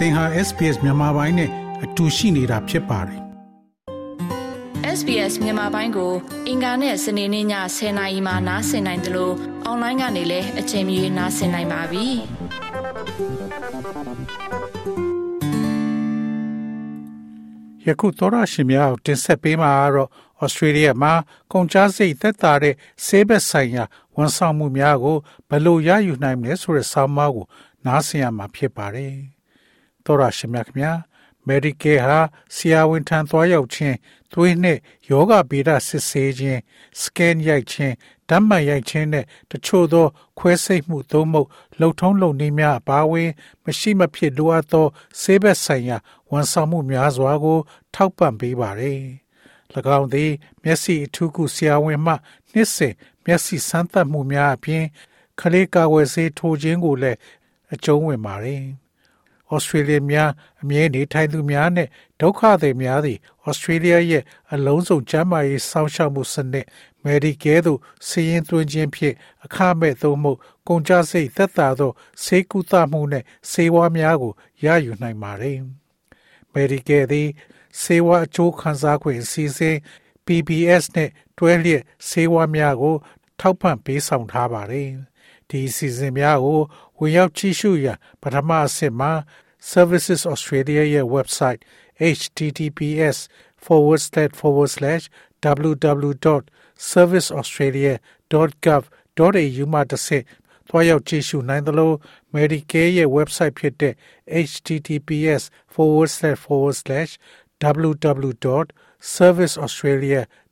သင်ဟာ SPS မြန်မာပိုင်းနဲ့အတူရှိနေတာဖြစ်ပါတယ် SBS မြန်မာပိုင်းကို အင်ကာနဲ့စနေနေ့ည10:00နာရီမှနားဆင်နိုင်တယ်လို့အွန်လိုင်းကနေလည်းအချိန်မီနားဆင်နိုင်ပါပြီယခုသောရရှင်များကိုတင်ဆက်ပေးမှာကတော့ဩစတြေးလျမှာကုန်ကျစရိတ်သက်သာတဲ့ဆေးဘက်ဆိုင်ရာဝန်ဆောင်မှုများကိုဘယ်လိုရယူနိုင်မလဲဆိုတဲ့ဆောင်းပါးကိုနားဆင်ရမှာဖြစ်ပါတယ်။ သောရရှင်များခင်ဗျာ Medicare ဟာဆရာဝန်ထံသွားရောက်ခြင်းသွေးနဲ့ယောဂဗေဒစစ်ဆေးခြင်း scan ရိုက်ခြင်းဓာတ်မှန်ရိုက်ခြင်းနဲ့တချို့သော ခွဲစိတ်မှုသို့မဟုတ်လှုပ်ထုံးလုံနည်းများအပါအဝင် မရှိမဖြစ်လိုအပ်သောဆေးဘက်ဆိုင်ရာဝန်ဆောင်မှုများစွာကို ထောက်ပံ့ပေးပါတယ်။၎င်းသည် မျက်စိအထူးကုဆရာဝန်မှနှစ်စဉ်မျက်စိစမ်းသပ်မှုများအပြင်ခလေးကာဝယ်ဆေးထိုးခြင်းကိုလည်းအကျုံးဝင်ပါတယ်။ ဩစတြေးလျများအမြဲနေထိုင်သူများနဲ့ဒုက္ခသည်များသည်ဩစတြေးလျရဲ့အလုံးစုံကျန်းမာရေးစောင့်ရှောက်မှုစနစ် Medicare သို့စီရင်သွင်းခြင်းဖြင့်အခမဲ့သို့မဟုတ်ကုန်ကျစရိတ်သက်သာသောဆေးကုသမှုနှင့်ဆေးဝါးများကိုရယူနိုင်ပါတယ်။ Medicare သည်ဆေးဝါးအကျိုးခံစား권အစီအစဉ် PBS နှင့်တွဲလျက်ဆေးဝါးများကို ထောက်ပံ့ပေးဆောင်ထားပါတယ်။ ဒီအစီအစဉ်များကိုဝင်ရောက်ကြည့်ရှုရန်ပထမအဆင့်မှာ Services Australia ရဲ့ website https forward slash forward slash www.serviceaustralia.gov.au မှာတစ်ဆင့်သွားရောက်ကြည့်ရှုနိုင်သလို Medicare ရဲ့ website ဖြစ်တဲ့ https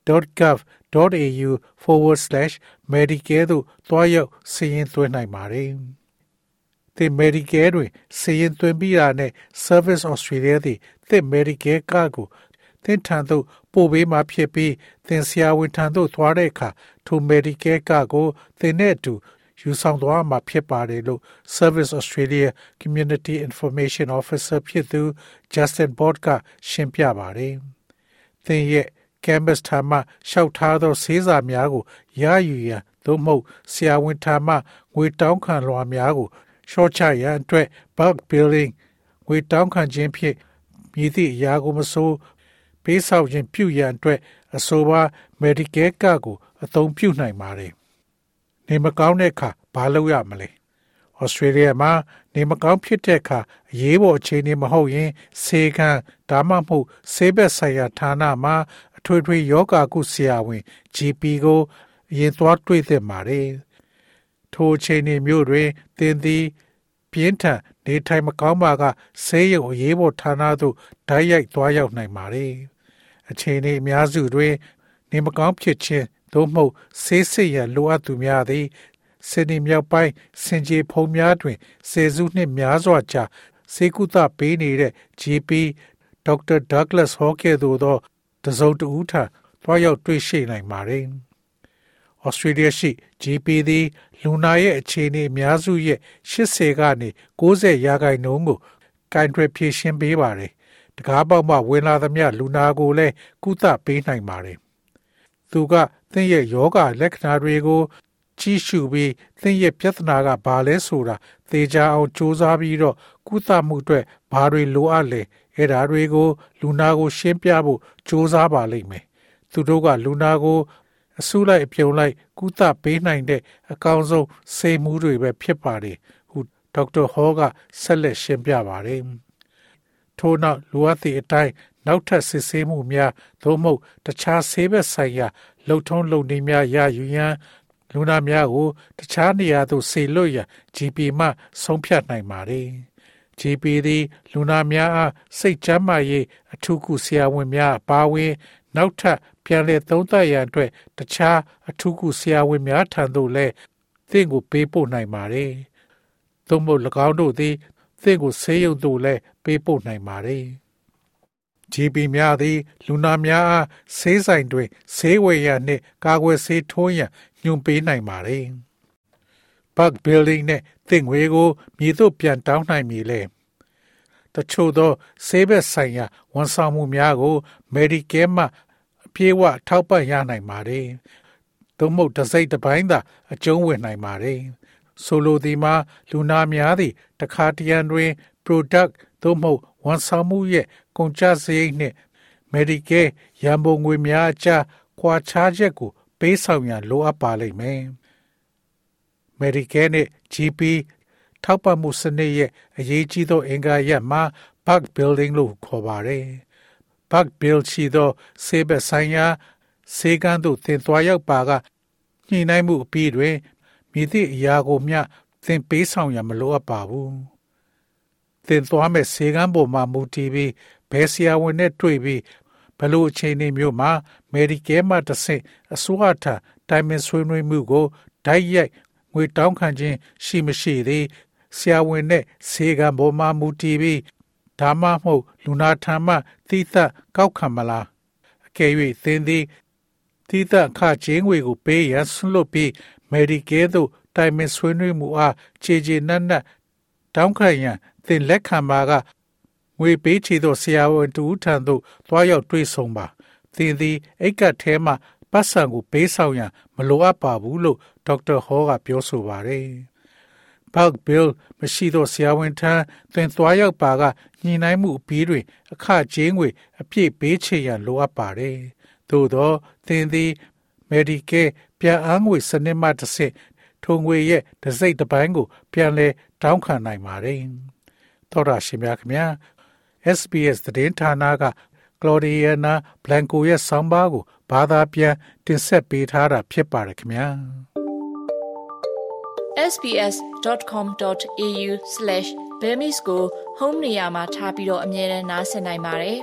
forward slash forward slash www.serviceaustralia.gov.au forward slash medicare သို့သွားရောက်စာရင်းသွင်းနိုင်ပါတယ်။သင် Medicare တွင်စာရင်းသွင်းပြီးတာနဲ့ Service Australia သည်သင် Medicare ကကိုသင်ထံသို့ပို့ပေးမှာဖြစ်ပြီးသင်ဆရာဝန်ထံသို့သွားတဲ့အခါထို Medicare ကကိုသင်နဲ့အတူယူဆောင်သွားမှာဖြစ်ပါတယ်လို့ Service Australia Community Information Officer ဖြစ်သူ Justin Bott ကရှင်းပြပါတယ်။သင်ရဲ့ Canvas ထံမှလျှောက်ထားသောဆေးစာများကိုရယူရန်သို့မဟုတ်ဆရာဝန်ထံမှငွေတောင်းခံလွှာများကိုရှော့ချရန်အတွက် bulk billing ငွေတောင်းခံခြင်းဖြင့်မြည်သည့်အရာကိုမဆိုပေးဆောင်ခြင်းပြုရန်အတွက်အဆိုပါ Medicare ကကိုအသုံးပြုနိုင်ပါတယ်။နေမကောင်းတဲ့အခါဘာလုပ်ရမလဲ။ Australia မှာနေမကောင်းဖြစ်တဲ့အခါအရေးပေါ်အခြေအနေမဟုတ်ရင်ဆေးခန်းဒါမှမဟုတ်ဆေးဘက်ဆိုင်ရာဌာနမှာအ ထွေထွေယောဂကုဆရာဝန် GP ကိုအရင်သွားတွေ့သင့်ပါတယ်။ထိုအချိန်မျိုးတွင်သင်သည် ပြင်းထန်နေထိုင်မကောင်းပါကဆေးရုံအရေးပေါ်ဌာနသို့ဓာတ်ရိုက်သွားရောက်နိုင်ပါ रे အချိန်အများစုတွင် နေမကောင်းဖြစ်ခြင်းသို့မဟုတ်ဆေးစစ်ရန်လိုအပ်သူများသည်စင်ဒီမြောက်ပိုင်းစင်ကြေဖုံများတွင်စေစုနှင့်များစွာကြာစေကုသပေးနေတဲ့ GP ဒေါက်တာဒက်ဂလတ်ဟော့ကဲသို့သော တစုံတဦးထံသွားရောက်တွေ့ရှိနိုင်ပါ रे ဩစတြေးလျရှိ GP သည်လူနာရဲ့အခြေအနေအများစုရဲ့80ကနေ90ရာခိုင်နှုန်းကိုကင်တွယ်ဖြည့်ရှင်းပေးပါတယ်။တကားပေါက်မှဝင်လာသမျှလူနာကိုလည်းကုသပေးနိုင်ပါတယ်။သူကသင်ရဲ့ယောဂလက္ခဏာတွေကို ကြည့်ရှုပြီးသင်ရဲ့ပြဿနာကဘာလဲဆိုတာသေချာအောင်စူးစမ်းပြီးတော့ကုသမှုအတွက်ဘာတွေလိုအပ်လဲအဲ့ဒါတွေကို လူနာကို ရှင်းပြဖို့စူးစမ်းပါလိမ့်မယ်။သူတို့ကလူနာကိုအစုလိုက်အပြုံလိုက် ကုသပေးနိုင်တဲ့အကောင်းဆုံးဆေးမှုတွေပဲဖြစ်ပါတယ်ဟုဒေါက်တာဟောကဆက်လက်ရှင်းပြပါတယ်ထို့နောက်လိုအပ်သည့်အတိုင်းနောက်ထပ်စစ်ဆေးမှုများသို့မဟုတ်တခြားဆေးဘက်ဆိုင်ရာလှုပ်ထုံးလုပ်နည်းများရယူရန် လူနာများကိုတခြားနေရာသို့ဆေလွတ်ရန် GP မှဆုံးဖြတ်နိုင်ပါတယ် GP သည်လူနာများအားစိတ်ကျန်းမာရေးအထူးကုဆရာဝန်များအပါအဝင် နောက်ထပ်ပြန်လည်သုံးသပ်ရန်အတွက်တခြားအထူးကုဆရာဝန်များထံသို့လည်းသင်ကိုပေးပို့နိုင်ပါတယ်။သို့မဟုတ်၎င်းတို့သည်သင်ကိုဆေးရုံသို့လည်းပေးပို့နိုင်ပါတယ်။ GP များသည် လူနာများအားဆေးဆိုင်တွင်ဆေးဝယ်ရန်နှင့်ကာကွယ်ဆေးထိုးရန် ညွှန်ပေးနိုင်ပါတယ်။ Bug Building နဲ့သင်ငွေကိုမြေသို့ပြန်တောင်းနိုင်မည်လဲတချို့သောဆေးဘက်ဆိုင်ရာဝန်ဆောင်မှုများကို Medicare မှအပြည့်အဝထောက်ပံ့ရနိုင်ပါတယ်။သို့မဟုတ်တစ်စိတ်တစ်ပိုင်းသာအကျုံးဝင်နိုင်ပါတယ်။ဆိုလိုသည်မှာလူနာများသည့်တခါတရံတွင် product သို့မဟုတ်ဝန်ဆောင်မှုရဲ့ကုန်ကျစရိတ်နှင့် Medicare ရန်ပုံငွေများအကြားကွာခြားချက်ကို ပေးဆောင်ရန်လိုအပ်ပါလိမ့်မယ်။ Medicare နဲ့ GP ထောက်ပံ့မှုစနစ်ရဲ့အရေးကြီးသောအင်္ဂါရပ်မှာ bug building လို့ခေါ်ပါတယ်။ bug build ရှိသောဆေးဘက်ဆိုင်ရာဆေးကန်းသို့သင်သွားရောက်ပါကညှိနှိုင်းမှုအပြီးတွင်မည်သည့်အရာကိုမျှသင်ပေးဆောင်ရန်မလိုအပ်ပါဘူး။သင်သွားမဲ့ဆေးကန်းပေါ်မှာမူတည်ပြီးဘယ်ဆရာဝန်နဲ့တွေ့ပြီး ဘလို့အချိန်နေမျိုးမှာ Medicare မှတစ်ဆင့်အစိုးရထံတိုင်ပင်ဆွေးနွေးမှုကိုဓာတ်ရိုက်ငွေတောင်းခံခြင်းရှိမရှိသည်ဆရာဝန်နဲ့ဆေးကံပေါ်မှာမူတည်ပြီးဒါမှမဟုတ်လူနာထံမှတိသက်ကောက်ခံမလားအကယ်၍သင်သည်တိသက်အခကျင်းငွေကိုပေးရန်ဆွလွတ်ပြီး Medicare သို့တိုင်ပင်ဆွေးနွေးမှုအားခြေခြေနက်နက်တောင်းခံရန်သင်လက်ခံပါက ငွေပေးချေသောဆရာဝန်တူထံသို့သွားရောက်တွေ့ဆုံပါသင်သည်အိတ်ကတ်ထဲမှပတ်စံကိုပေးဆောင်ရန်မလိုအပ်ပါဘူးလို့ဒေါက်တာဟောကပြောဆိုပါတယ်။ Bulk bill မရှိသောဆရာဝန်ထံသင်သွားရောက်ပါကညှိနှိုင်းမှုအပြီးတွင် အခကြေးငွေအပြည့်ပေးချေရန်လိုအပ်ပါတယ်။သို့သောသင်သည် Medicare ပြန်အားငွေစနစ်မှတစ်ဆင့်ထိုငွေရဲ့တစ်စိတ်တစ်ပိုင်းကို ပြန်လဲတောင်းခံနိုင်ပါတယ်။သောတာရှင်များခင်ဗျာ SBS သတင်းဌာနက Claudiana Blanco ရဲ့ဆောင်းပါးကိုဘာသာပြန်တင်ဆက်ပေးထားတာဖြစ်ပါတယ်ခင်ဗျာ sbs.com.au/bemis ကို home နေရာမှာထားပြီးတော့အမြဲတမ်းနှာစင်နိုင်ပါတယ်။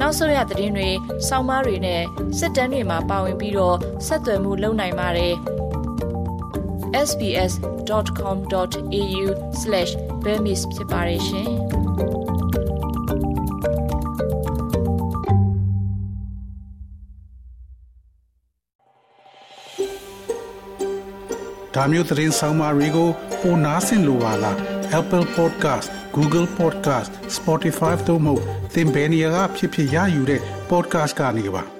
နောက်ဆုံးရသတင်းတွေ၊စောင်းမားတွေနဲ့စစ်တမ်းတွေမှာပါဝင်ပြီးတော့ဆက်သွယ်မှုလုပ်နိုင်ပါတယ်။ sbs.com.au/bemis ဖြစ်ပါတယ်ရှင်။ဒါမျိုးသတင်းဆောင်မာတွေကိုပိုနားဆင်လိုပါလား Apple Podcast Google Podcast Spotify တို့မှာသင်ပင်ရာဖြစ်ဖြစ်ရယူတဲ့ podcast ကနေပါ